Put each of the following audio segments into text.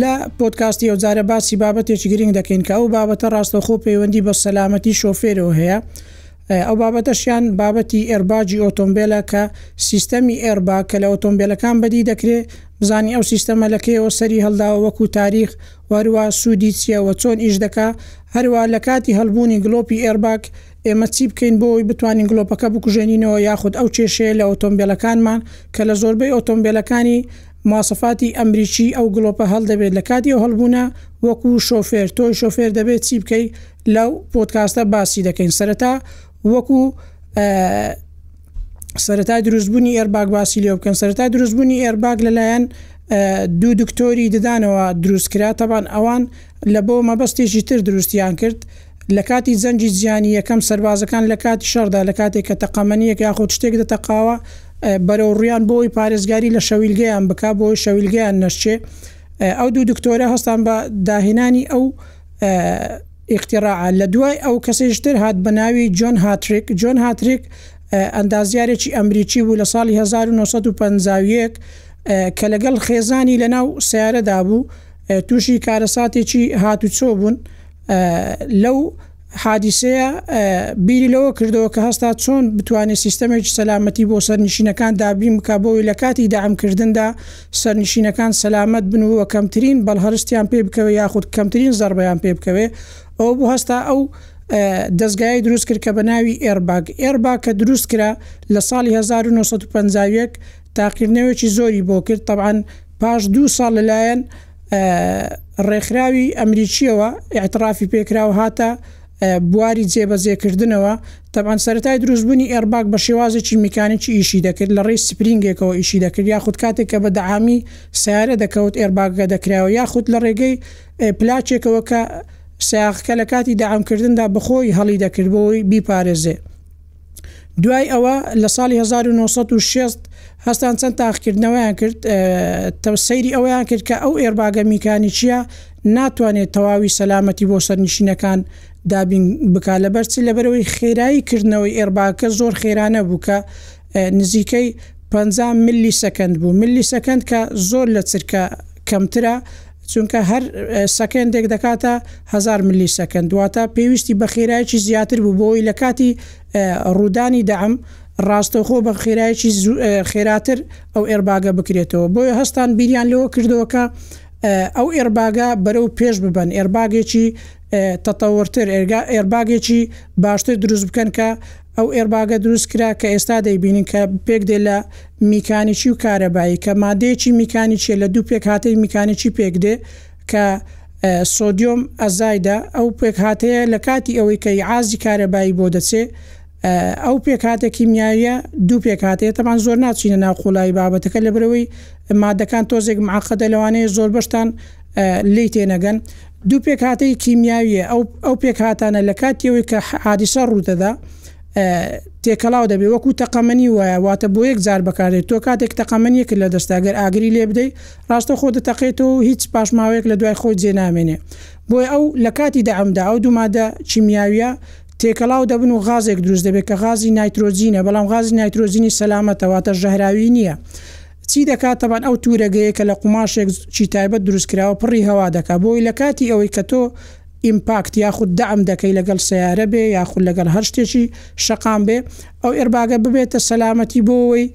لە پۆدکاستی ئەوجارە باسی بابەتێکی گرنگ دەکەین کە ئەو بابەتە ڕاستەخۆ پەیوەندی بە سەلامەتی شۆفێرەوە هەیە ئەو بابەتەشیان بابەتی ئێرباجی ئۆتۆمبیلە کە سیستەمی ئێربا کە لە ئۆتۆمبیلەکان بەدی دەکرێت بزانانی ئەو سیستەمە لەکەیەوە سەری هەڵداوە وەکو تاریخ وەروە سوودی چیەوە چۆن ئیش دەکا هەروە لە کاتی هەڵبوونی گلۆپی ئێرباک ئێمە چی بکەین بۆ ئەوی بتوانین گلۆپەکە بکوژێنینەوە یاخود ئەو کێشەیە لە ئۆتۆمبیلەکانمان کە لە زۆربەی ئۆتۆمبیلەکانی مواسەفاتی ئەمریکی ئەو گڵۆپە هەل دەبێت لە کاتی ئەو هەلبوونە وەکو شۆفێر تۆی شۆفێر دەبێت چی بکەی لەو پۆدکاستە باسی دەکەین سەرەتا وەکو سەرەتای دروست بوونی ئێرباگ باسی لێ بکەن سەرەتا دروست بوونی ئێرباگ لەلایەن دوو دکتۆری ددانەوە دروست کرا تەبان ئەوان لە بۆ مەبەستێکی تر دروستیان کرد لە کاتی زەنجی زیانی یەکەم سربازەکان لە کاتی شەردا لە کاتێک کە تەقەمەنیەک یاخود شتێک دەتەقاوە بەرەوڕوویان بۆ ئەوەی پارێزگاری لە شەویلگەیان بکا بۆ ئەوەی شەویلگەیان نەشچێ ئەو دوو دکتۆرە هەستان بە داهێنانی ئەو ئیختیڕاعە لە دوای ئەو کەسێکی تر هات بە ناوی جۆن هاتریک جۆن هاتریک ئەندازیارێکی ئەمریکی بوو لە ساڵی 1950 کە لەگەڵ خێزانی لەناو سیارەدا بوو تووشی کارەساتێکی هاتوچۆ بوون لەو حادیسەیە، بیری لەوە کردەوە کە هەستا چۆن بتوانێت سیستەمێکی سەلامەتی بۆ سەرنشینەکان دابین بکات بۆوەی لە کاتی دەعمکردندا سەرنشینەکان سەلامەت بن و و کەمترین بەڵهەرستیان پێ بکەوێت یاخود کەمترین زەڕبەیان پێ بکەوێت ئەوە بۆ هەستا ئەو دەزگایەی دروست کرد کە بە ناوی ئێرباگ Airbag کە دروست کرا لە ساڵی هەزار و نۆ سەد و پەنجا و یەک تاقیرنەوێکی زۆری بۆ کرد تەبعەن پاش دوو ساڵ لەلایەن ڕێکخراوی ئەمریکیەوە اعترافی پێکرا و هاتە بواری جێبەجێکردنەوە تەبان سەرای دروستبوونی ئێرباگ بە شێوازێکی میکانێکی ئیشی دەکرد لە ڕێی سپرینگێکەوە ئیشی دەکرد یاخود کاتێک کە بە دەعامی سیارە دەکەوت ئێرباگە دەکراوە یاخود لە ڕێگەی پلاچێکەوە کە ساخکە لە کاتی داامکردندا بەخۆی هەڵی دەکردبەوەی بیپارێزێ دوای ئەوە لە ساڵی هەزار و نۆ سەد و شەست هەستان چەند تاقیکردنەوەیان کرد تەو سەیری ئەوەیان کرد کە ئەو ئێرباگە میکانیکیە ناتوانێت تەواوی سەلامەتی بۆ سەرنشینەکان دابین بکا لەبەر چ لەبەرەوەی خێرایی کردنەوەی ئێرباکە زۆر خێرانە بوو کە نزیکەی 50 ملی سەکەند بوو ملی سەکەند کە زۆر لە چرکە کەمترە چونکە هەر سەکەندێک دەکاتە هەزار ملی سەکەند دواتە پێویستی بە خێرایکی زیاتر بوو بۆی لە کاتی ڕوودانی دەعم ڕاستەوخۆ بە خێرایکی خێراتر ئەو ئێرباگە بکرێتەوە بۆیە هەستان بیریان لەوە کردەوەکە ئەو ئێرباگە بەرەو پێش ببەن ئێرباگێکی تەتەوەرتر ئێرگا ئێرباگێکی باشتر دروست بکەن کە ئەو ئێرباگە دروست کرا کە ئێستا دەیبینین کە پێک دێ لە میکانیکی و کارەبایی کە مادەیەکی میکانیکیە لە دوو پێکهاتەی میکانیکی پێک دێ کە سۆدیۆم ئەزایدە ئەو پێکهاتەیە لە کاتی ئەوەی کە ئیعازی کارەبایی بۆ دەچێ ئەو پێکهاتە کیمیاویە دوو پێکهاتەیە تەبان زۆر ناچینە ناو قوڵایی بابەتەکە لەبەرەوەی مادەکان تۆزێک معقدە لەوانەیە زۆر بەشتان لێی تێنەگەن، دوو پێکهاتەی کیمیاوییە، ئەو ئەو پێکهاتانە لە کاتی ئەوەی کە حادیسە ڕوودەدا تێکەڵاو دەبێ وەکو تەقەمەنی وایە واتە بۆ یەک جار بەکارێت تۆ کاتێک تەقەمەنیەکە لە دەستا گەر ئاگری لێ بدەیت ڕاستە خۆ دەتەقێتەوە و هیچ پاشماوەیەک لە دوای خۆی جێ نامێنێ بۆی ئەو لە کاتی دەعمدا ئەو دومادە چیمیاویە تێکەڵاو دەبن و غازێک دروست دەبێت کە غازی نایترۆجینە بەڵام غازی نایترۆجینی سەلامەتەواتە ژەهراوی نییە. چی دەکات تەبان ئەو تورەگەیە کە لە قوماشێک چی تایبەت دروست کراوە پڕی هەوا دەکات بۆی لە کاتی ئەوەی کە تۆ ئیمپاکت یاخود دەعم دەکەی لەگەڵ سەیارە بێ یاخود لەگەڵ هەر شتێکی شەقام بێ ئەو ئێرباگە ببێتە سەلامەتی بۆ ئەوەی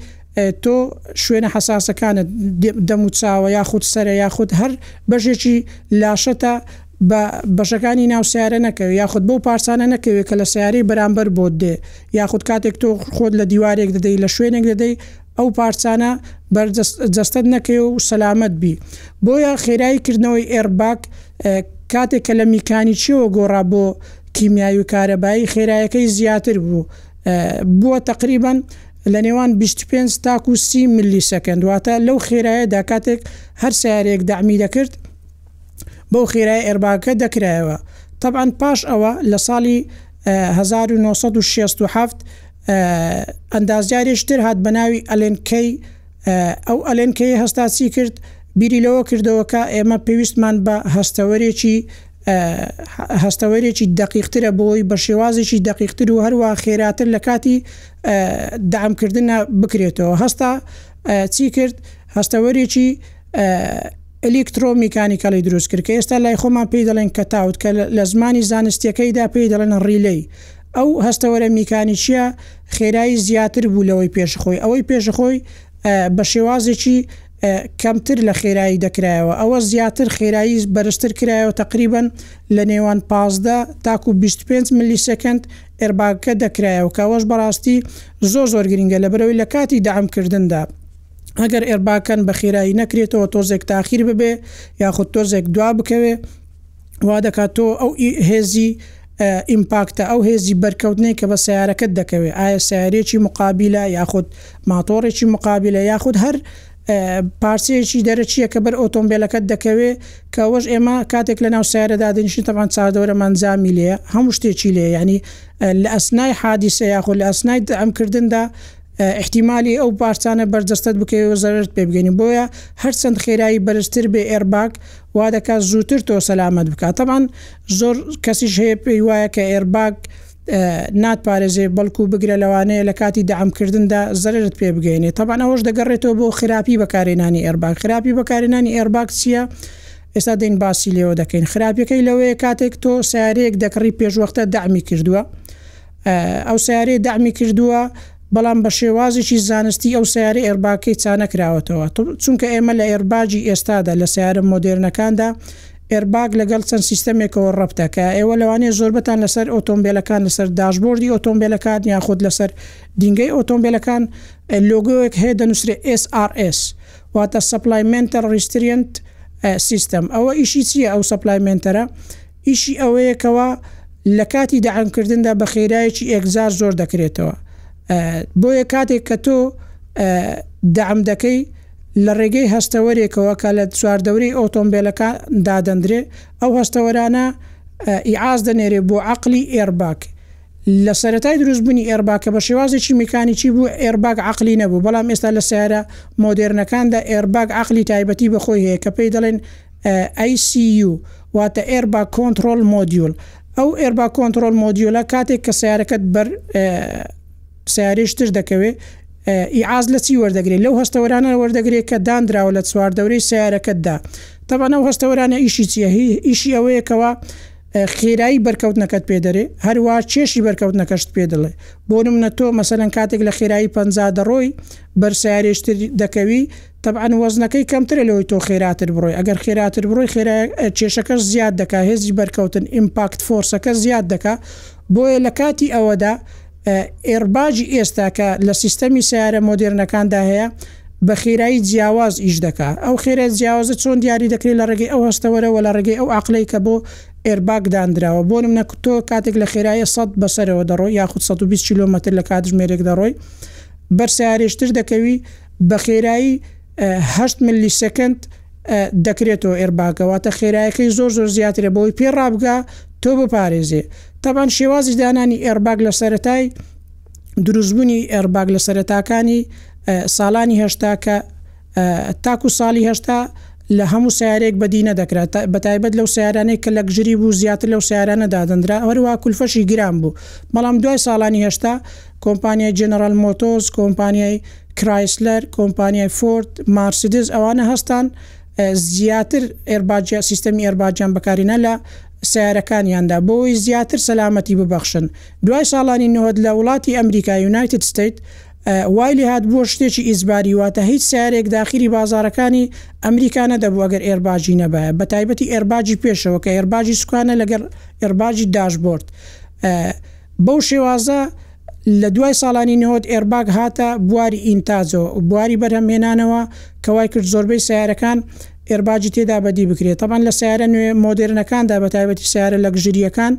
تۆ شوێنە حەساسەکانت دەم و چاوە یاخود سەرە یاخود هەر بەشێکی لاشەتە بە بەشەکانی ناو سیارە نەکەوێ یاخود بەو پارسانە نەکەوێت کە لە سیارەی بەرامبەر بۆت دێ یاخود کاتێک تۆ خۆت لە دیوارێک دەدەی لە شوێنێک دەدەی ئەو پارچانە بەر جەستەت نەکەی و سەلامەت بی بۆیە خێرایی کردنەوەی ئێڕ باگ کاتێک کە لە میکانیکیەوە گۆڕا بۆ کیمیایی و کارەبایی خێرایەکەی زیاتر بوو بووە تەقریبەن لە نێوان 25 تاکو سی ملی سەکەند واتە لەو خێرایەدا کاتێک هەر سیارێک دامی دەکرد بەو خێرای ئێرباکە دەکرایەوە طبعا پاش ئەوە لە ساڵی هەزار و نۆ سەد و شەست و حەفت، ئەندازیارێکی تر هات بە ناوی ئەلێن کەی، ئەو ئەلێن کەیە هەستا چی کرد؟ بیری لەوە کردەوە کە ئێمە پێویستمان بە هەستەوەرێکی هەستەوەرێکی دەقیقترە بۆ ئەوەی بە شێوازێکی دەقیقتر و هەروا خێراتر لە کاتی دەعم کردنا بکرێتەوە، هەستا چی کرد؟ هەستەوەرێکی ئەلیکترۆ میکانیکەڵی دروست کرد کە ئێستا لای خۆمان پێی دەڵێن کە تاوت کە لە زمانی زانستیەکەیدا پێی دەڵێن ڕیلەی ئەو هەستەوەرە میکانیکیە خێرایی زیاتر بوو لەوەی پێشخۆی ئەوەی پێشخۆی بە شێوازێکی کەمتر لە خێرایی دەکرایەوە ئەوە زیاتر خێرایی بەرزتر کرایەوە تقریبن لە نێوان 15 تاکو 25 ملی سەکەند ئێرباگکە دەکرایەوە کەەوەش بەڕاستی زۆر زۆر گرنگە لە بەرەوەی لە کاتی دامکردندا ئەگەر ئێرباکەن بە خێرایی نەکرێتەوە تۆزێک تاخیر ببێ یاخود تۆزێک دوا بکەوێ وا دەکات تۆ ئەو هێزی ئیمپاکتە ئەو هێزی بەرکەوتنەی کە بە سیارەکەت دەکەوێت ئایا سیارێکی مقابلە یاخود ماتۆڕێکی مقابلە یاخود هەر پارچەیەکی دەرەچیە کە بەر ئۆتۆمبیلەکەت دەکەوێ کە ئەوەش ئێمە کاتێک لە ناو سیارەدا دەنیشی تەمان چادەورەمانزامی لێ هەموو شتێکی لێ ینی لە ئەسنای حادیسە یاخود لە ئەسنای ئەمکردندا ئیحتیمالی ئەو پارچانە بەرجەستەت بکەوی و زەرەرت پێ بگەینی بۆیە هەر چەند خێرایی بەرزتر بێ ئێرباگ وا دەکات زووتر تۆ سەلامەت بکات تەبعەن زۆر کەسیش هەیە پێی وایە کە ئێرباگ نات پارێزێ بەڵکو بگرە لەوانەیە لە کاتی دەعم کردن دا زەرەرت پێ بگەینێ تەبعەن ئەوەش دەگەڕێتەوە بۆ خراپی بەکارێنانی ئێرباگ خراپی بەکارێنانی ئێرباگ چیە ئێستا دێین باسی لێوە دەکەین خراپیەکەی لەوەیە کاتێک تۆ سەیارەیەک دەکڕی پێشوەختە دەعمی کردوە ئەو سەیارەیە دەعمی کردووە، بەڵام بە شێوازێکی زانستی ئەو سەیارە ئێرباگکەی چانەکراوەتەوە، چونکە ئێمە لە ئێرباگی ئێستادا لە سەیارە مۆدێرنەکاندا ئێرباگ لەگەڵ چەند سیستەمێکەوە ڕەبتە کە ئێوە لەوانەیە زۆربەتان لەسەر ئۆتۆمبێلەکان لەسەر داشبۆردی ئۆتۆمبێلەکان یاخود لەسەر دینگەی ئۆتۆمبێلەکان لۆگۆیەک هەیە دەنووسرێ SRS واتە Supplemental Restraint System ئەوە ئیشی چییە ئەو سەپلایمێنتەرە؟ ئیشی ئەوەیە کەوا لە کاتی دەعم کردندا بە خێرایەکی ئێکجار زۆر دەکرێتەوە بۆیە کاتێک کە تۆ دەعم دەکەی لە ڕێگەی هەستەوەرێکەوە کە لە چواردەورەی ئۆتۆمبیلەکە دادەندرێ ئەو هەستەوەرانە ئیعاز دەنێرێ بۆ عقلی ئێرباک لە سەرەتای دروستبوونی ئێرباکە بە شێوازێکی میکانیکی بوو ئێرباگ عقلی نەبوو بەڵام ئێستا لە سیارە مۆدێرنەکاندا ئێرباگ عقلی تایبەتی بەخۆی هەیە کە پێی دەڵێن ECU، واتە Airbag Control Module، ئەو Airbag Control Module-ە کاتێک کە سەیارەکەت بەر سەیارەی شتر دەکەوێت، ئیعاز لە چی وەردەگرێت؟ لەو هەستەوەرانە وەردەگرێت کە داندراوە لە چواردەورەی سەیارەکەتدا. تەبعەن ئەو هەستەوەرانە ئیشی چییە؟ ئیشی ئەوەیە کەوا خێرایی بەرکەوتنەکەت پێ دەرێ، هەروا کێشی بەرکەوتنەکەشت پێ دەڵێ. بۆ نمونە تۆ مەسەلەن کاتێک لە خێرایی پەنجا دەڕۆی، بەر سەیارەی شتر دەکەوی، تەبعەن وەزنەکەی کەمترە لەوەی تۆ خێراتر بڕۆی ئەگەر خێراتر بڕۆی خێرای کێشەکەش زیاد دەکا هێزی بەرکەوتن، Impact، فۆرسەکە زیاد دەکا بۆیە لە کاتی ئەوەدا ئێرباجی ئێستا کە لە سیستەمی سەیارە مۆدێرنەکاندا هەیە بە خێرایی جیاواز ئیش دەکا ئەو خێرای جیاوازە چۆن دیاری دەکرێ لە ڕێگەی ئەو هەستەوەرە وە لە ڕێگەی ئەو عەقلەی کە بۆ ئێرباگ داندراوە بۆ نمونە تۆ کاتێک لە خێرایە سەد بەسەرەوە دەڕۆی یاخود سەد و بیست کیلۆمەتر لە کاتژمێرێک دەڕۆی بەر سەیارەیش تر دەکەوی بە خێرایی هەشت ملی سەکەند دەکرێتەوە ئێرباگە واتە خێرایەکەی زۆر زۆر زیاترە بەوەی پێ ڕابگا تۆ بپارێزێ تەبان شێوازی دانانی ئێرباگ لە سەتای دروستبوونی ئێرباگ لە سەرەتاکانی ساڵانی هەشتاکە تاکو ساڵی هەشتا لە هەموو سیارێک بەدی نەدەکرات بە تایبەت لەو سیارانەی کە لە گژری بوو زیاتر لەو سیارانە دادەندرا هەروە کولفەشی گران بوو بەڵام دوای ساڵانی هەشتا کۆمپانیای جەنەڕال مۆتۆرز، کۆمپانیای کرایسلەر، کۆمپانیای فۆرد، مارسیدس ئەوانە هەستان زیاتر ئێرباگیان سیستەمی ئێرباگیان بەکارهێنا لە سەیارەکانیاندا بۆ ئەوەی زیاتر سەلامەتی ببەخشن دوای ساڵانی نۆهەد لە وڵاتی ئەمریکا یونایتد ستەیت وای لێهات بووە شتێکی ئیجباری واتە هیچ سەیارێک داخیلی بازاڕەکانی ئەمریکا نەدەبوو ئەگەر ئێرباگی نەبایە بە تایبەتی ئێرباگی پێشەوە کە ئێرباگی سوکانە لەگەڵ ئێرباگی داشبۆرد بەو شێوازە لە دوای ساڵانی نەوەد ئێرباگ هاتە بواری ئینتاجەوە و بواری بەرهەمهێنانەوە کە وای کرد زۆربەی سەیارەکان ئێرباگی تێدا بەدی بکرێت تەبعەن لە سەیارە نوێ مۆدێرنەکاندا بە تایبەتی سەیارە لەگژرییەکان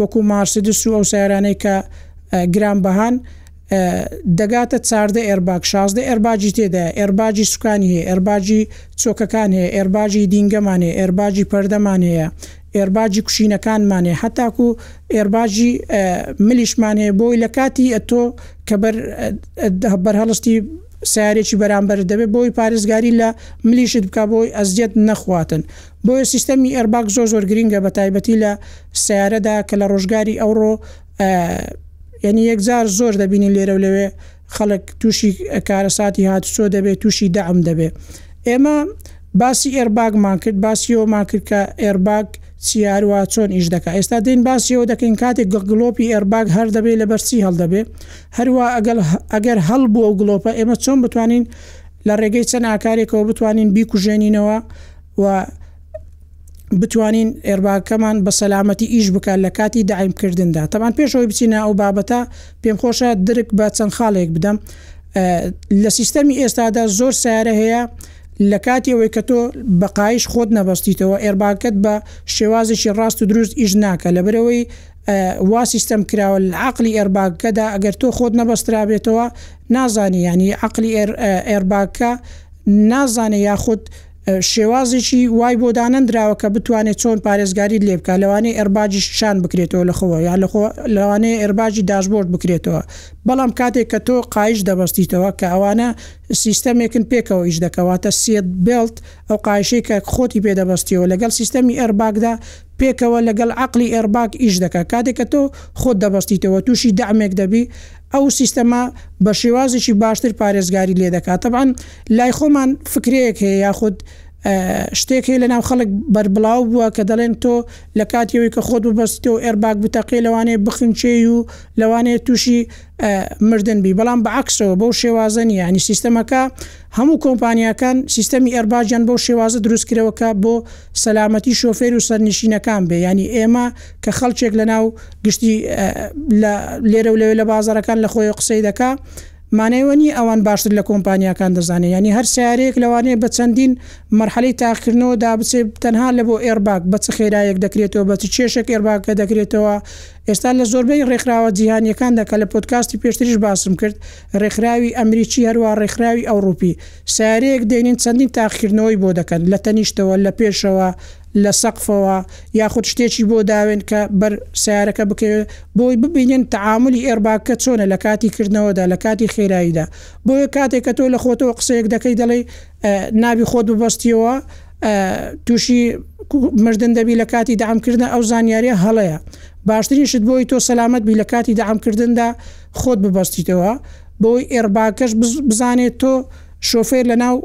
وەکو مارسدس و ئەو سەیارانەی کە گرانبەهان دەگاتە چاردە ئێرباگ، شازدە ئێرباگی تێدایە، ئێرباگی سوکانی هەیە، ئێرباگی چۆکەکان هەیە، ئێرباگی دینگەمان هەیە، ئێرباگی پەردەمان هەیە، ئێرباگی کوشینەکانمان هەیە، هەتاکوو ئێرباگی ملیشمان هەیە بۆی لە کاتی ئەتۆ کە بەر بەرهەڵستی سیارێکی بەرامبەر دەبێت بۆی پارێزگاری لە ملیشت بکە بۆی ئەزیەت نەخواتن بۆیە سیستەمی ئەرباگ زۆر زۆر گرنگە بە تایبەتی لە سیارەدا کە لە ڕۆژگاری ئەوڕۆ یەنی یەکجار زۆر دەبینین لێرە و لەوێ خەڵک تووشی کارەساتی هاتوچۆ دەبێت تووشی دەعم دەبێت ئێمە باسی ئێرباگمان کرد باسیەوەمان کرد کە ئێرباگ سیاروا چۆن ئیش دەکە ئێستا دین باسیەوە دەکەین کاتێک گڵۆپی ئێرباگ هەر دەبێت لە بەرسی هەڵدەبێت هەروە ئەگەل ئەگەر هەڵ بووە و گڵۆپە ئێمە چۆن بتوانین لە ڕێگەی چەند ئاکارێکەوە بتوانین بیکوژێنینەوە و بتوانین ئێرباگەکەمان بە سەلامەتی ئیش بکات لە کاتی داعیمکردندا تەبان پێشەوەی بچینە ئەو بابەتە پێم خۆشە درک بە چەند خاڵێک بدەم لە سیستەمی ئێستادا زۆر سارە هەیە لە کاتی ئەوەی کە تۆ بەقایش خۆت نەبەستیتەوە ئێرباکەت بە شێوازێکی ڕاست و دروست ئیش ناکە لە برەوەی وا سیستەم کراوە لە عقلی ئێرباکەدا ئەگەر تۆ خۆت نەبەسترابێتەوە نازانی ینی عقلی ئێرباکە نازانێ یاخود شێوازێکی وای بۆ دانەندراوە کە بتوانێت چۆن پارێزگاریت لێ بکات لەوانەیە ئێرباجیش شان بکرێتەوە لە خۆوە یان لە خۆ لەوانەیە ئێرباجی داشبۆرد بکرێتەوە بەڵام کاتێک کە تۆ قایش دەبەستیتەوە کە ئەوانە سیستەمێکن پێکەوە ئیش دەکەن واتە سیت بێڵت ئەو قایشەی کە خۆتی پێ دەبەستیەوە لەگەڵ سیستەمی ئێرباگدا پێکەوە لەگەڵ عەقڵی ئێرباگ ئیش دەکات کاتێک کە تۆ خۆت دەبەستیتەوە تووشی دەعمێک دەبی ئەو سیستەمە بە شێوازێکی باشتر پارێزگاری لێ دەکات تەبعەن لای خۆمان فکرەیەک هەیە یاخود شتێک هەیە لەناو خەڵک بەربڵاو بووە کە دەڵێن تۆ لە کاتیەوەی کە خۆت ببەستیتەوە ئێرباگ بتەقێ لەوانەیە بخنچێی و لەوانەیە تووشی مردن بی بەڵام بە عکسەوە بەو شێوازە نیە ینی سیستەمەکە هەموو کۆمپانیەکان سیستەمی ئەرباجان بەو شێوازە دروستکرەوە کە بۆ سەلامەتی شۆفێر و سەرنشینەکان بێ ینی ئێمە کە خەڵکێک لە ناو گشتی لە لێرە و لەوێ لە بازاڕەکان لە خۆی قسەی دەکا مانای وە نیە ئەوان باشتر لە کۆمپانیاکان دەزانێ ینی هەر سیارەیەک لەوانەیە بە چەندین مەرحەلەی تاقیکردنەوە دا بچێ تەنها لە بۆ ئێرباگ بە چ خێرایەک دەکرێتەوە بە چ چێشێک ئێرباگکە دەکرێتەوە ئێستا لە زۆربەی ڕێکخراوە جیهانیەکان دەکە لە پۆتکاستی پێشتریش باسم کرد ڕێکخراوی ئەمریکی هەروە ڕێکخراوی ئەوروپی سیارەیەک دێنین چەندین تاقیکردنەوەی بۆ دەکەن لە تەنیشتەوە لە پێشەوە لە سەقفەوە یاخود شتێکی بۆ داوێن کە بەر سەیارەکە بکەوێت بۆی ببینن تەعامولی ئێرباگکە چۆنە لە کاتی کردنەوەدا لە کاتی خێراییدا بۆیە کاتێک کە تۆ لە خۆتەوە قسەیەک دەکەی دەڵێی نابی خۆت ببەستیەوە تووشی مردن دەبی لە کاتی دەعم کردنە ئەو زانیاریە هەڵەیە باشترین شت بۆی تۆ سەلامەت بی لە کاتی دەعم کردندا خۆت ببەستیتەوە بۆی ئێرباگکەش بزانێت تۆ شۆفێر لە ناو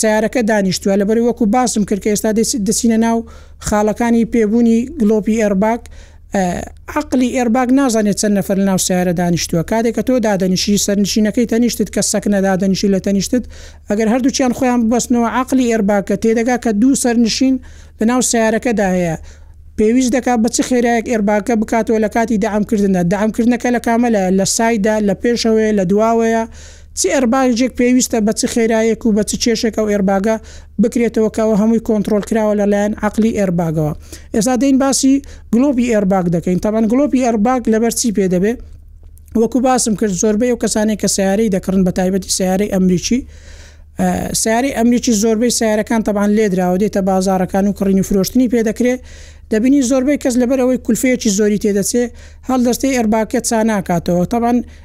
سەیارەکە دانیشتووە لەبەرەی وەکو باسم کرد کە ئێستا دەچینە ناو خاڵەکانی پێبوونی گلۆپی ئێرباگ عقلی ئێرباگ نازانێت چەند نەفر لە ناو سیارە دانیشتووە کاتێک کە تۆ دادەنیشی سەرنشینەکەی تەنیشتت کە سەکنە دادەنیشی لە تەنیشتت ئەگەر هەردووچیان خۆیان بستنەوە عقلی ئێرباکە تێدەگا کە دوو سەرنشین لە ناو سیارەکەدا هەیە پێویست دەکات بە چ خێرایەک ئێرباکە بکاتەوە لە کاتی دامکردندا دامکردنەکە لە کامەلە لە سایدا لە پێشەوەی لە دواوەیە چ ئێرباگجێک پێویستە بە چ خێرایەک و بە چ کێشێک ئەو ئێرباگە بکرێتەوە کە ئەوە هەمووی کۆنتڕۆل کراوە لە لایەن عەقڵی ئێرباگەوە ئێستا دێین باسی گڵۆپی ئێرباگ دەکەین تەبعەن گڵۆپی ئێرباگ لەبەر چی پێ دەبێ وەکو باسم کرد زۆربەی ئەو کەسانەی کە سیارەی دەکڕن بە تایبەتی سیارەی ئەمریکی سیارەی ئەمریکی زۆربەی سیارەکان تەبان لێدراوە دێتە بازارەکان و کڕینی فرۆشتنی پێ دەکرێ دەبینی زۆربەی کەس لەبەر ئەوەی کولفەیەکی زۆری تێدەچێ هەڵدەستەی ئەرباکە چاناکاتەوە تەبان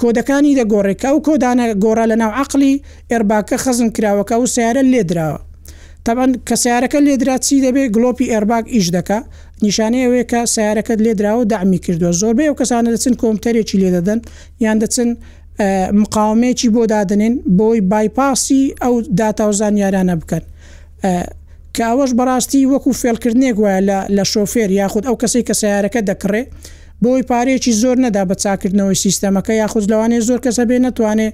کۆدەکانی دەگۆڕێت کە ئەو کۆدانە گۆڕا لەناو عەقڵی ئێرباگکە خەزن کراوە کە ئەو سەیارە لێ دراوە تەبعەن کە سەیارەکە لێ درا چی دەبێت گلۆپی ئێرباگ ئیش دەکا نیشانەی ئەوەیە کە سەیارەکەت لێ دراوە و دەعمی کردووە زۆربەی ئەو کەسانە دەچن کۆمپتەرێکی لێ دەدەن یان دەچن مقاومەیەکی بۆ دادەنێن بۆی بایپاسی ئەو داتا و زانیارانە بکەن کە ئەوەش بەڕاستی وەکو فێڵکردنێک وایە لە شۆفێر یاخود ئەو کەسەی کە سەیارەکە دەکڕێ بەوەی پارەیەکی زۆر نەدا بە چاککردنەوەی سیستەمەکە، یاخود لەوانەیە زۆر کەس هەبێ نەتوانێ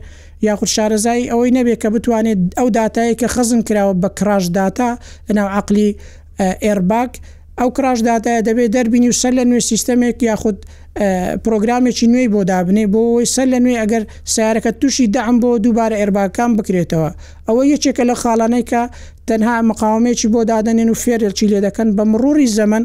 یاخود شارەزایی ئەوەی نەبێ کە بتوانێ ئەو داتایەی کە خەزن کراوە بە کڕاش داتا لەناو عەقلی ئێرباگ، ئەو کڕاش داتایە دەبێ دەربینی و سەرلەنوێ سیستەمێک یاخود پڕۆگرامێکی نوێی بۆ دابنێ بۆ ئەوەی سەرلەنوێ ئەگەر سەیارەکە تووشی دەعم بۆ دووبارە ئێرباگەکان بکرێتەوە. ئەوە یەکێکە لەو خاڵانەی کە تەنها مقاوەمەیەکی بۆ دادەنێن و فێرێکی لێدەکەن بە مڕوڕی زەمەن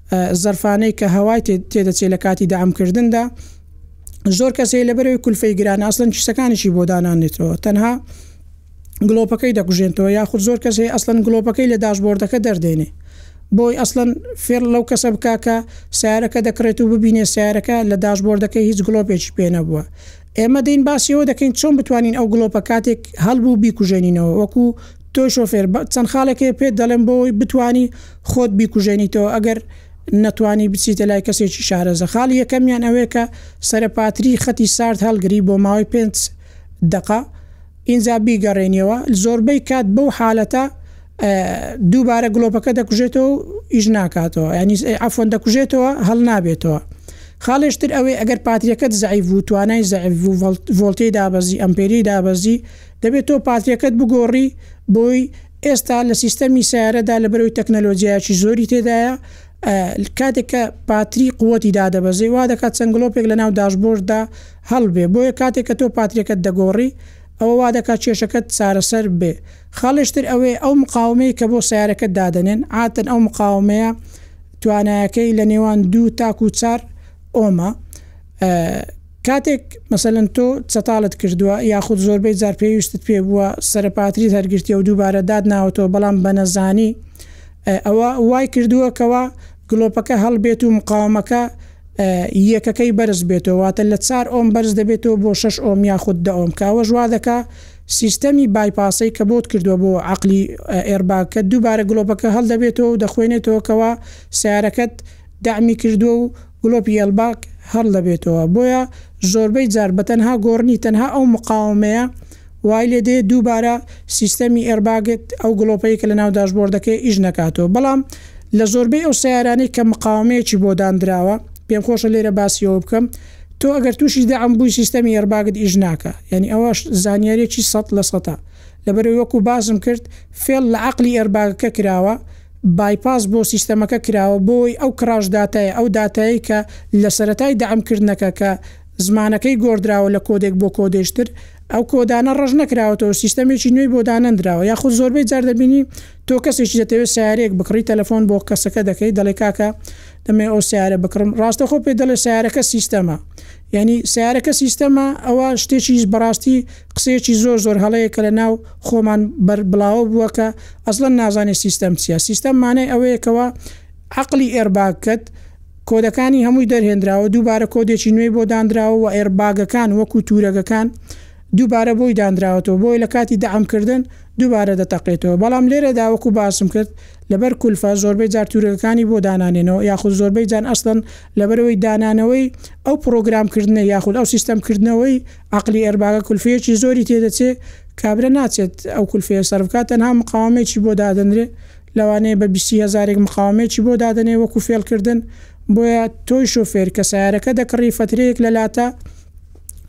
زەرفانەی کە هەوای تێدەچێت لە کاتی دەعم کردندا زۆر کەس هەیە لەبەرەوەی کولفەی گرانە ئەسڵەن کیسەکانیشی بۆ دانانێتەوە تەنها گڵۆپەکەی دەکوژێنەوە یاخود زۆر کەس هەیە ئەسڵەن گڵۆپەکەی لە داشبۆردەکە دەردێنێ بۆی ئەسڵەن فێڵ لەو کەسە بکاکە سیارەکە دەکڕێت و ببینێ سیارەکە لە داشبۆردەکەی هیچ گڵۆپێکی پێ نەبووە ئێمە دەین باسیەوە دەکەین چۆن بتوانین ئەو گڵۆپە کاتێک هەڵبوو بیکوژێنینەوە وەکو تۆ شۆفێر بە چەند خاڵێک هەیە پێت دەڵێم بۆی بتانی خۆت بیکوژێنیتەوە ئەگەر نەتوانی بچیتە لای کەسێکی شارەزە خاڵی یەکەمیان ئەوەیە کە سەرەپاتری خەتی سارد هەڵگری بۆ ماوەی پێنج دەقە ئینجا بیگەڕێنیەوە زۆربەی کات بەو حالەتە دووبارە گلۆپەکە دەکوژێتەوە و ئیش ناکاتەوە ینی ئەفۆن دەکوژێتەوە هەڵ نابێتەوە خاڵێشتر ئەوەی ئەگەر پاتریەکەت زعیف و توانای زعف ڤۆلتی دابەزی ئەمپێری دابەزی دەبێت تۆ پارتیەکەت بگۆڕی بۆی ئێستا لە سیستەمی سیارەدا لە بەرەوەی تەکنەلۆجیایکی زۆری تێدایە کاتێک کە پاتری قوتی دادەبەزێ وا دەکات چەنگلۆپێک لە ناو داشبۆرددا هەڵبێ بۆیە کاتێک کە تۆ پاتریەکەت دەگۆڕی ئەوە وا دەکات کێشەکەت چارەسەر بێ خاڵشتر ئەوەیە ئەو مقاومەیە کە بۆ سیارەکە دادەنێن ئاتن ئەو مقاومەیە توانایەکەی لە نێوان دوو تاکو چار ئۆمە کاتێک مەسەلەن تۆ چەتاڵت کردووە یاخود زۆربەی جار پێویستت پێ بووە سەرە پاتریت هەرگرتیە و دووبارە دات ناوەتەوە بەڵام بە نەزانی ئەوە وای کردووە کەوا گڵۆپەکە هەڵبێت و مقاومەکە یەکەکەی بەرز بێتەوە واتە لە چار ئۆم بەرز دەبێتەوە بۆ شەش ئۆم یاخود دە ئۆم کاوە ژوا دەکا سیستەمی بایپاسەی کە بۆت کردووە بۆ عقلی ئێرباکە دووبارە گڵۆپەکە هەڵدەبێتەوە و دەخوێنێتەوە کەوا سیارەکەت دەعمی کردووە و گڵۆپی یەلباک هەڵدەبێتەوە، بۆیە زۆربەی جار بەتەنها گۆڕنی تەنها ئەو مقاومەیە وای لێدەیەت دووبارە سیستەمی ئێرباگت ئەو گڵۆپەی کە لەناو داشبۆردەکەیە ئیش نەکاتەوە بەڵام لە زۆربەی ئەو سەیارانەی کە مقاومەیەکی بۆ داندراوە پێم خۆشە لێرە باسی ئەوە بکەم تۆ ئەگەر تووشی دەعم بووی سیستەمی ئێرباگت ئیش ناکا یانی ئەوەش زانیاریەکی سەد لە سەتە لەبەرەوەی وەکو باسم کرد فێڵ لە عەقڵی ئێرباگەکە کراوە بایپاس بۆ سیستەمەکە کراوە بۆی ئەو کڕاش داتایە ئەو داتایەی کە لە سەرەتای دەعم کردنەکە کە زمانەکەی گۆڕدراوە لە کۆدێک بۆ کۆدێش تر ئەو کۆدانە ڕەش نەکراوەتەوە سیستەمێکی نوێی بۆ دانەندراوە یاخود زۆربەی جار دەبینی تۆ کەسێکی دەتەوێت سەیارەیەک بکڕی تەلەفۆن بۆ کەسەکە دەکەی دەڵێ کاکە دەمەوێت ئەو سەیارە بکڕم ڕاستەخۆ پێت دەڵێ سەیارەکە سیستەمە یانی سەیارەکە سیستەمە ئەوە شتێکی بەڕاستی قسەیەکی زۆر زۆر هەڵەیە کە لە ناو خۆمان بەر بڵاوە بووە کە ئەسڵەن نازانێ سیستەم چیە سیستەم مانای ئەوەیە کەوا عەقڵی ئێرباگکەت کۆدەکانی هەمووی دەرهێنراوە دووبارە کۆدێکی نوێی بۆ دانراوە وە ئێرباگەکان وەکو تورەگەکان دووبارە بۆی دانراوەتەوە بۆیە لە کاتی دەعم کردن دووبارە دەتەقێتەوە بەڵام لێرەدا وەکو باسم کرد لەبەر کولفە زۆربەی جار تورەگەکانی بۆ دانانێنەوە یاخود زۆربەی جان ئەسڵەن لەبەرئەوەی دانانەوەی ئەو پڕۆگرامکردنە یاخود ئەو سیستەمکردنەوەی عەقڵی ئێرباگە کولفەیەکی زۆری تێدەچێت، کابرا ناچێت ئەو کولفەیە سەرف بکات، تەنها مقاوەمەیەکی بۆ دادەنرێت، لەوانەیە بە بیستی هەزارێک مقاوەمەیەکی بۆ دادەنێت وەکو فێڵکردن، بۆیە تۆی شۆفێر کە سەیارەکە دەکڕی فەترەیەک لە لاتە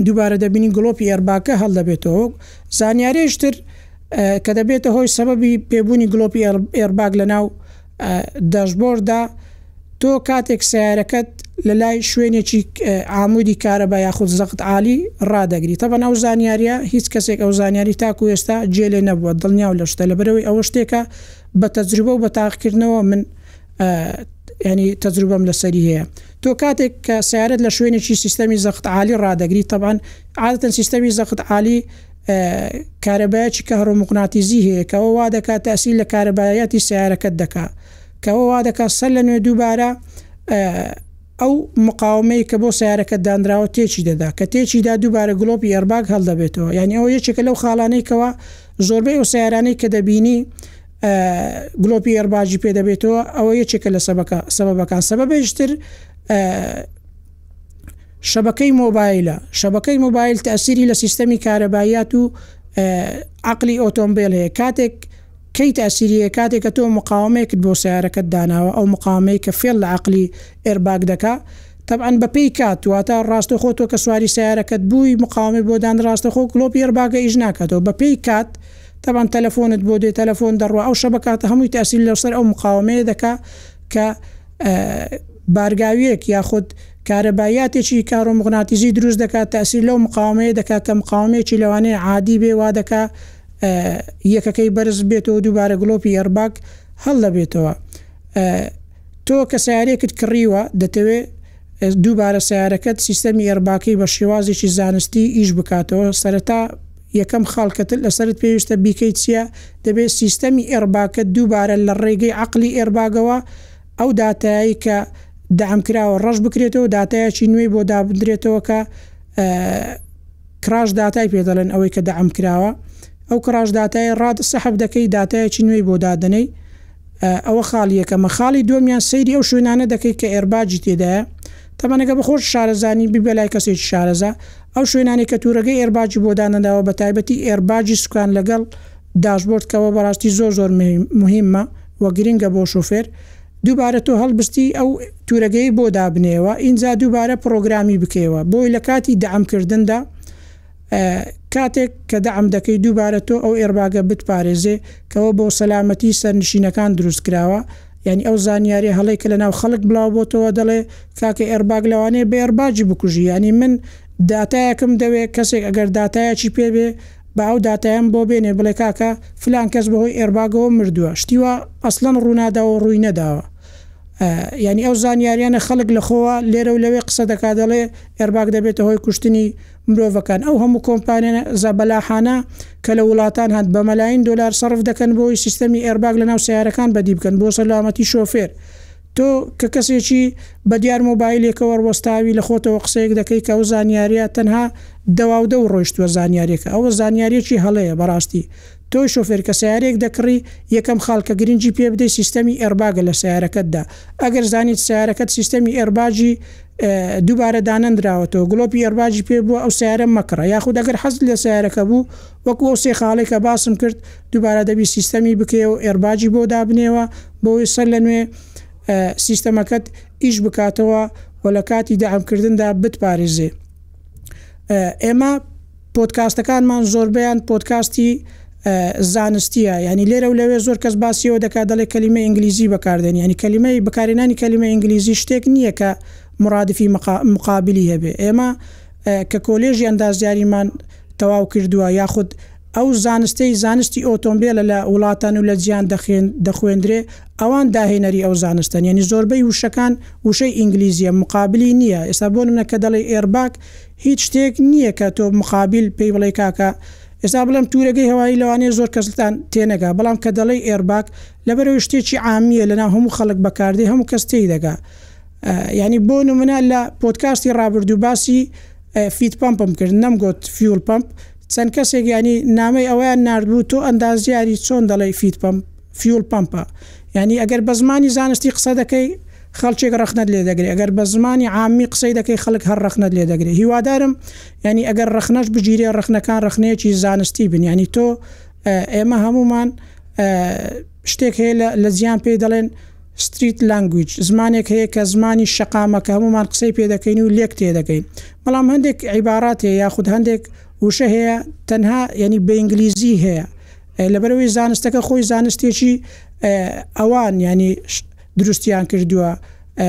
دووبارە دەبینی گڵۆپی ئێرباگکە هەڵدەبێتەوە وەک زانیارێشتر کە دەبێتە هۆی سەبەبی پێبوونی گڵۆپی ئێرباگ لەناو داشبۆرددا، تۆ کاتێک سەیارەکەت لە لای شوێنێکی عامودی کارەبا یاخود زەخت عالی ڕادەگری. تەبەن ئەو زانیاریە هیچ کەسێک ئەو زانیاری تاکو ئێستا جێ لێ نەبووە دڵنیاو لە شتە لەبەرئەوەی ئەوە شتێکە بە تەجروبە و بە تاقیکردنەوە من یانی تەجروبەم لەسەری هەیە. تۆ کاتێک کە سەیارەت لە شوێنێکی سیستەمی زەخت عالی ڕادەگری تەبەن عادەتەن سیستەمی زەخت عالی، کارەبایەکی کەهرۆموقناتیزی هەیە کەوە وا دەکا تەئسیر لە کارەباییاتی سەیارەکەت دەکا کەوە وا دەکا سەر لەنوێ دووبارە ئەو مقاومەی کە بۆ سەیارەکە دانراوە تێکی دەدا کە تێکی دا دووبارە گلۆپی ئێرباگ هەڵدەبێتەوە یانی ئەوە یەکێکە لەو خاڵانەی کەوە زۆربەی ئەو سیارانەی کە دەبینی گلۆپی ئێرباجی پێ دەبێتەوە ئەوە یەکێکە لە سەبەکە سەبەکان سەبەبەیشتر شەبەکەی مۆبایلە شەبەکەی مۆبایل تەسیری لە سیستەمی کارەباییات و عقلی ئۆتۆمبیل هەیە کاتێک کەی تاسیریە کاتێک کە تۆ مقاومەیەکت بۆ سیارەکەت داناوە ئەو مقاومەیە کە فێل لە عقلی ئێرباگ دەکا طبعا بەپی کات واتە ڕاستە خۆ تۆ کە سواری سیارەکەت بووی مقاومی بۆ دان ڕاستە خۆ کلۆپ ئێرباگە ئیش ناکاتەوە بەپی کات طبعا تەلەفۆنت بۆ دێ تەلەفۆن دەڕوە ئەو شەبکاتە هەمووی تاسیل لەسەر ئەو مقاومەیە دەکا کە بارگاویەک یاخود کارەباییاتێکی کارۆموغناتیزی دروست دەکا تەئسیر لەو مقاومەیە دەکا کە مقاومەیەکی لەوانەیە عادی بێ وا دەکا یەکەکەی بەرز ببێتەوە دووبارە گڵۆپی ئێڕباگ هەڵ دەبێتەوە تۆ کە سەیارەیەکت کڕیوە دەتەوێ دووبارە سەیارەکەت سیستەمی ئێڕباکەی بە شێوازێکی زانستی ئیش بکاتەوە سەرەتا یەکەم خاڵکەتت لەسەرت پێویستە بیکەیت چیە دەبێت سیستەمی ئێڕباکەت دووبارە لە ڕێگەی عەقڵی ئێڕباگەوە ئەو داتایەی کە دەعم کراوە ڕەش بکرێتەوە داتایەکی نوێی بۆ دابدرێتەوە کە کراش داتای پێ دەڵێن ئەوەی کە دەعم کراوە ئەو کراش داتای ڕاد سەحب دەکەی داتایەکی نوێی بۆ دادنەی ئەوە خاڵیەکە مەخاڵی دومیان سەیری ئەو شوێنانە دەکەی کە ئێرباجی تێدایە تەمەەنەکە بەخۆش شارەزانی ببە لای کەسێکی شارەزا ئەو شوێنانی کە تورەکەی ئێرباجی بۆ دانەداوە بە تایبەتی ئێرباجی سوکان لەگەڵ داشبۆرد کەوە بەڕاستی زۆر زۆر موهیمە و گرنگە بۆ شوفێر دووبارە تۆ هەڵبستی ئەو تورەگەی بۆ دابنێیەوە ئینجا دووبارە پڕۆگرامی بکەیەوە بۆی لە کاتی دەعم کردندا کاتێک کە دەعم دەکەی دووبارە تۆ ئەو ئێرباگە بتپارێزێ کەوە بۆ سەلامەتی سەرنشینەکان دروست کراوە یانی ئەو زانیاریە هەڵەی کە لەناو خەڵک بڵاو بۆتەوە دەڵێ کاکە ئێرباگ لەوانەیە بە ئێرباجی بکوژی یانی من داتایەکم دەوێ کەسێک ئەگەر داتایەکی پێ بێ با ئەو داتایەم بۆ بێنێ بڵێ کاکە فلان کەس بەهۆی ئێرباگەوە مردوە شتی وا ئەسڵەن ڕوناداوەو ڕوی نەداوە یانی ئەو زانیاریانە خەڵک لەخۆوە لێرەو لەوێ قسە دەکا دەڵێ ئێرباگ دەبێتە هۆی کوشتنی مرۆڤەکان ئەو هەموو کۆمپانێنە زەبەلاحانە کە لە وڵاتان هەن بەمەلاین دۆلار سەرف دەکەن بۆی سیستەمی ئێرباگ لەناو سیارەکان بەدی بکەن بۆ سەلامەتی شۆفێر تۆ کە کەسێکی بە دیار مۆبایلێکەوە ڕوەستاوی لە خۆتەوە قسەیەک دەکەی کە ئەو زانیاریە تەنها دەواو دەور ڕۆیشتوە زانیاریەکە ئەوە زانیاریەکی هەڵەیە بەڕاستی تۆی شۆفێر کە سەیارەیەک دەکڕی یەکەم خاڵ کە گرنگی پێ بدەی سیستەمی ئێڕباگە لە سەیارەکەتدا ئەگەر زانیت سەیارەکەت سیستەمی ئێڕباجی دووبارە دانەندراوەتەوە گڵۆپی ئێڕباجی پێ بووە ئەو سەیارە مەکڕە یاخود ئەگەر حەزت لە سەیارەکە بوو وەکو ئەو سێ خاڵێک کە باسم کرد دووبارە دەبی سیستەمی بکەیەوە ئێڕباجی بۆ دابنێوە بۆی سەر لە نوێ سیستەمەکەت ئیش بکاتەوە و لە کاتی دەعم کردندا بتپارێزێ ئێمە پۆدکاستەکانمان زۆربەیان پۆدکاستی زانستیە یانی لێرە و لەوێ زۆر کەس باسی ئەوە دەکات دەڵێ کەلیمەی ئینگلیزی بەکاردێنی یانی کەلیمەی بەکارهێنانی کەلیمەی ئینگلیزی شتێک نییە کە مرادفی مقابلی هەبێ ئێمە کە کۆلێژی ئەندازیاریمان تەواو کردووە یاخود ئەو زانستەی زانستی ئۆتۆمبێلە لە وڵاتان و لە جیهان دەخوێندرێ ئەوان داهێنەری ئەو زانستەن یانی زۆربەی وشەکان وشەی ئینگلیزیە مقابلی نیە ئێستا بۆ نمونە کە دەڵێی ئێرباک هیچ شتێک نیە کە تۆ مقابل پێی بڵێی کاکە ئێستا بڵێم تورەگەی هەوایی لەوانەیە زۆر کەستان تێنەگا بەڵام کە دەڵێی ئێرباک لەبەرەوەی شتێکی عامیە لەناو هەموو خەڵک بەکاردێ هەموو کەس تێی دەگا یانی بۆ نمونە لە پۆدکاستی ڕابردوو باسی فیت پەمپم کرد نەمگۆت فیول پەمپ چەند کەسێک یانی نامەی ئەوەیان ناردبوو تۆ ئەندازیاری چۆن دەڵێی فیت پەمپ فیول پەمپە یانی ئەگەر بە زمانی زانستی قسە دەکەی خەڵکێک ڕەخنەت لێ دەگرێ ئەگەر بە زمانی عامی قسەی دەکەی خەڵک هەر ڕەخنەت لێ دەگرێ هیوادارم یانی ئەگەر ڕەخنەش بگیرێ ڕەخنەکان ڕەخنەیەکی زانستی بن یانی تۆ ئێمە هەموومان شتێک هەیە لە لە جیان پێی دەڵێن ستریت لانگویج زمانێک هەیە کە زمانی شەقامە کە هەمومان قسەی پێ دەکەین و لێک تێ دەکەین بەڵام هەندێک عیبارات هەیە یاخود هەندێک وشە هەیە تەنها یعنی بە ئینگلیزی هەیە لەبەرەوەی زانستەکە خۆی زانستێکی ئەوان ینی دروستیان کردووە ئە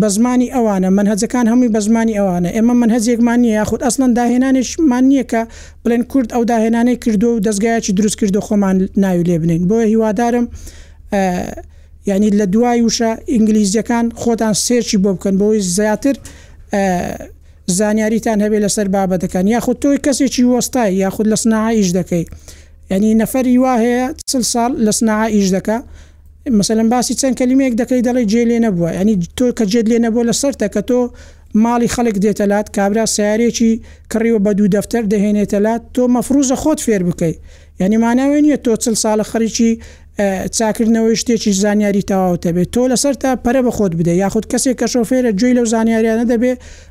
بە زمانی ئەوانە، مەنهەجەکان هەمووی بە زمانی ئەوانە، ئێمە مەنهەجێکمان نییە یاخود ئەسڵەن داهێنانێکشمان نییە کە بڵێن کورد ئەو داهێنانەی کردووە و دەزگایەکی دروست کردووە خۆمان ناوی لێ بنێین بۆیە هیوادارم ئە یانی لە دوای وشە ئینگلیزیەکان خۆتان سێرچی بۆ بکەن بۆی زیاتر ئە زانیاریتان هەبێ لەسەر بابەتەکان یاخود تۆی کەسێکی وەستای یاخود لە سناعە ئیش دەکەی یعنی نەفەری وا هەیە چل ساڵ لە سناعە ئیش دەکا مەسەلەن باسی چەند کەلیمەیەک دەکەی دەڵێی جێی لێ نەبووە یانی تۆ کە جێت لێ نەبووە لە سەرتە کە تۆ ماڵی خەڵک دێتە لات کابرا سیارەیەکی کڕیوە بە دوو دەفتەر دەهێنێتە لات تۆ مەفروزە خۆت فێر بکەی یانی مانای ئەوە نییە تۆ چل ساڵە خەریکی چاکردنەوەی شتێکی زانیاری تەواوت هەبێت تۆ لەسەرتە پەرە بە خۆت بدەی یاخود کەسێک کە شۆفێرە گوێی لەو زانیارییانە دەبێ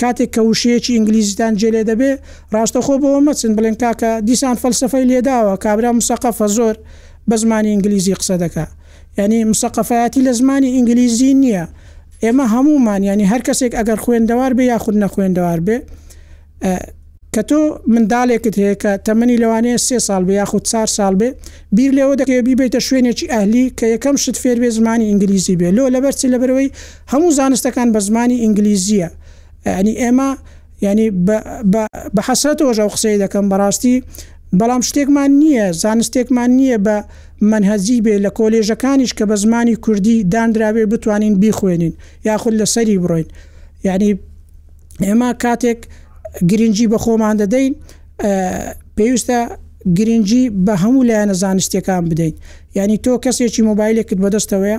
کاتێک کە وشەیەکی ئینگلیزیتان جێلێ دەبێ ڕاستەخۆ بەوە مەچن بڵێن کاکە دیسان فەلسفەی لێداوە کابرا مسەقەفە زۆر بە زمانی ئینگلیزی قسە دەکا ینی مسەقەفایەتی لە زمانی ئینگلیزی نییە ئێمە هەمومان ینی هەر کەسێک ئەگەر خوێندەوار بێ یاخود نەخوێندەوار بێ کە تۆ مندالێکت هەیە کە تەمەنی لەوانەیە سێ ساڵ بێ یاخود چار ساڵ بێ بیر لەوە دەکەی بیبەیتە شوێنێکی ئەهلی کە یەکەم شت فێر بێ زمانی ئینگلیزی بێ لۆ لەبەر چ لەبەرئەوەی هەموو زانستەکان بە زمانی ئینگلیزیە یانی ئێمە یانی بە بە بە حەسرەتەوەش ئەو قسەیە دەکەم بەڕاستی بەڵام شتێکمان نییە زانستێکمان نییە بە مەنهەجی بێ لە کۆلێژەکانیش کە بە زمانی کوردی داندرابێ بتوانین بیخوێنین یاخود لەسەری بڕۆین یانی ئێمە کاتێک گرنگجی بە خۆمان دەدەین پێویستە گرنگجی بە هەموو لایەنە زانستیەکان بدەین ینی تۆ کەسێکی مۆبایلێکت بەدەستەوەە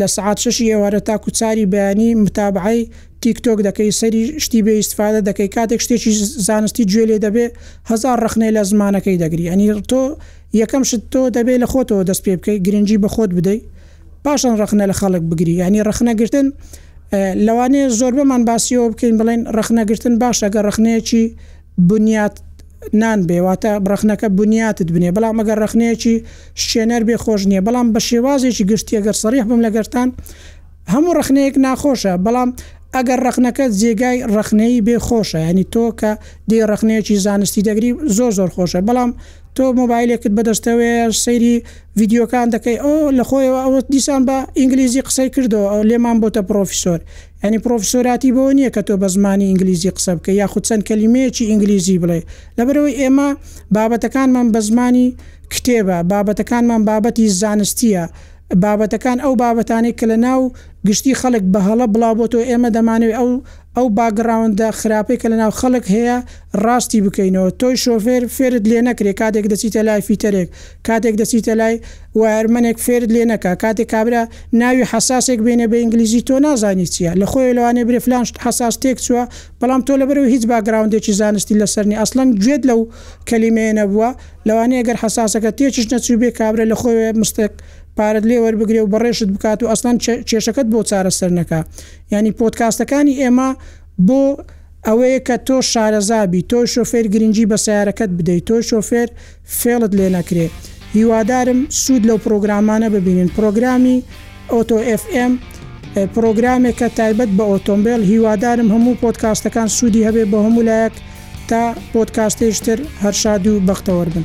لە سعات ششی ئێوارە تاکو چاری بەیانی متابعی تیکتۆک دەکەی سەری شتی بێ ئیسفادە دەکەی کاتێک شتێکی زانستی گوێ لێ دەبێ هزار ڕخنەی لە زمانەکەی دەگری ئەنی تۆ یەکەم شت تۆ دەبێت لە خۆتەوە دەست پێ بکەی گرنگجی بە خۆت بدەیت پاشان ڕەخنە لە خەڵک بگری یعنی ڕەخنەگرتن لەوانەیە زۆربەمان باسیەوە بکەین بڵێن ڕەخنەگرتن باشەگە ڕەخنەیەکی بنیات نان بێ واتە بڕەخنەکە بنیاتت بنێ بەڵام ئەگەر ڕەخنەیەکی شوێنەر بێ خۆش نییە بەڵام بە شێوازێکی گشتیە گەر سەریح بم لەگەرتان هەموو ڕخنەیەک ناخۆشە بەڵام ئەگەر ڕخنەکە جێگای ڕخنەی بێ خۆشە ینی تۆ کە دی ڕخنەیەکی زانستی دەگری زۆر زۆر خۆشە بەڵام تۆ مۆبایلێکت بەدەستەوەێ سەیری ڤیدیۆکان دەکەی ئۆ لەخۆیەوە ئەوە دیسان بە ئینگلیزی قسەی کردەوە ئەو لێمان بۆتە پڕۆفیسۆر یعنی پڕۆفیسۆراتی بەوە نییە کە تۆ بە زمانی ئینگلیزی قسە بکەی یاخود چەند کەلیمەیەکی ئینگلیزی بڵێ لەبەرەوەی ئێمە بابەتەکانمان بە زمانی کتێبە بابەتەکانمان بابەتی زانستیە بابەتەکان ئەو بابەتانەی کە لە ناو گشتی خەڵک بە هەڵە بڵاوبۆتەوە ئێمە دەمانەوێ ئەو ئەو باگڕاوندە خراپەی کە لە ناو خەڵک هەیە ڕاستی بکەینەوە تۆی شۆفێر فێرت لێ نەکرێ کاتێک دەچیتە لای فیتەرێک کاتێک دەچیتە لای وایەرمەنێک فێرت لێ نەکا کاتێک کابرا ناوی حەساسێک بێنێ بە ئینگلیزی تۆ نازانی چیە لە خۆیەوە لەوانەیە برێ فلان شت حەساس تێک چوە بەڵام تۆ لەبەرئەوەی هیچ باکگراوندێکی زانستی لەسەر نیە ئەسڵەن گوێت لەو کەلیمەیە نەبوە لەوانەیە گەر حەساسەکە تێکیش نەچوبێ کابرا لە خۆیەوە مستێک پارەت لێ وەربگرێ و بەڕێشت بکات و ئەسڵەن کێشەکەت بۆ چارەسەر نەکا یانی پۆدکاستەکانی ئێمە بۆ ئەوەیە کە تۆ شارەزا بی تۆ شۆفێر گرنگی بە سەیارەکەت بدەی تۆ شۆفێر فێڵت لێ نەکرێ هیوادارم سود لەو پڕۆگرامانە ببینن پڕۆگرامی ئۆتۆ ئێف ئێم پڕۆگرامێکە تایبەت بە ئۆتۆمبێل هیوادارم هەموو پۆتکاستەکان سودی هەبێ بۆ هەموو لایەک تا پۆتکاستێشتر هەرشاد و بەختەوەربن.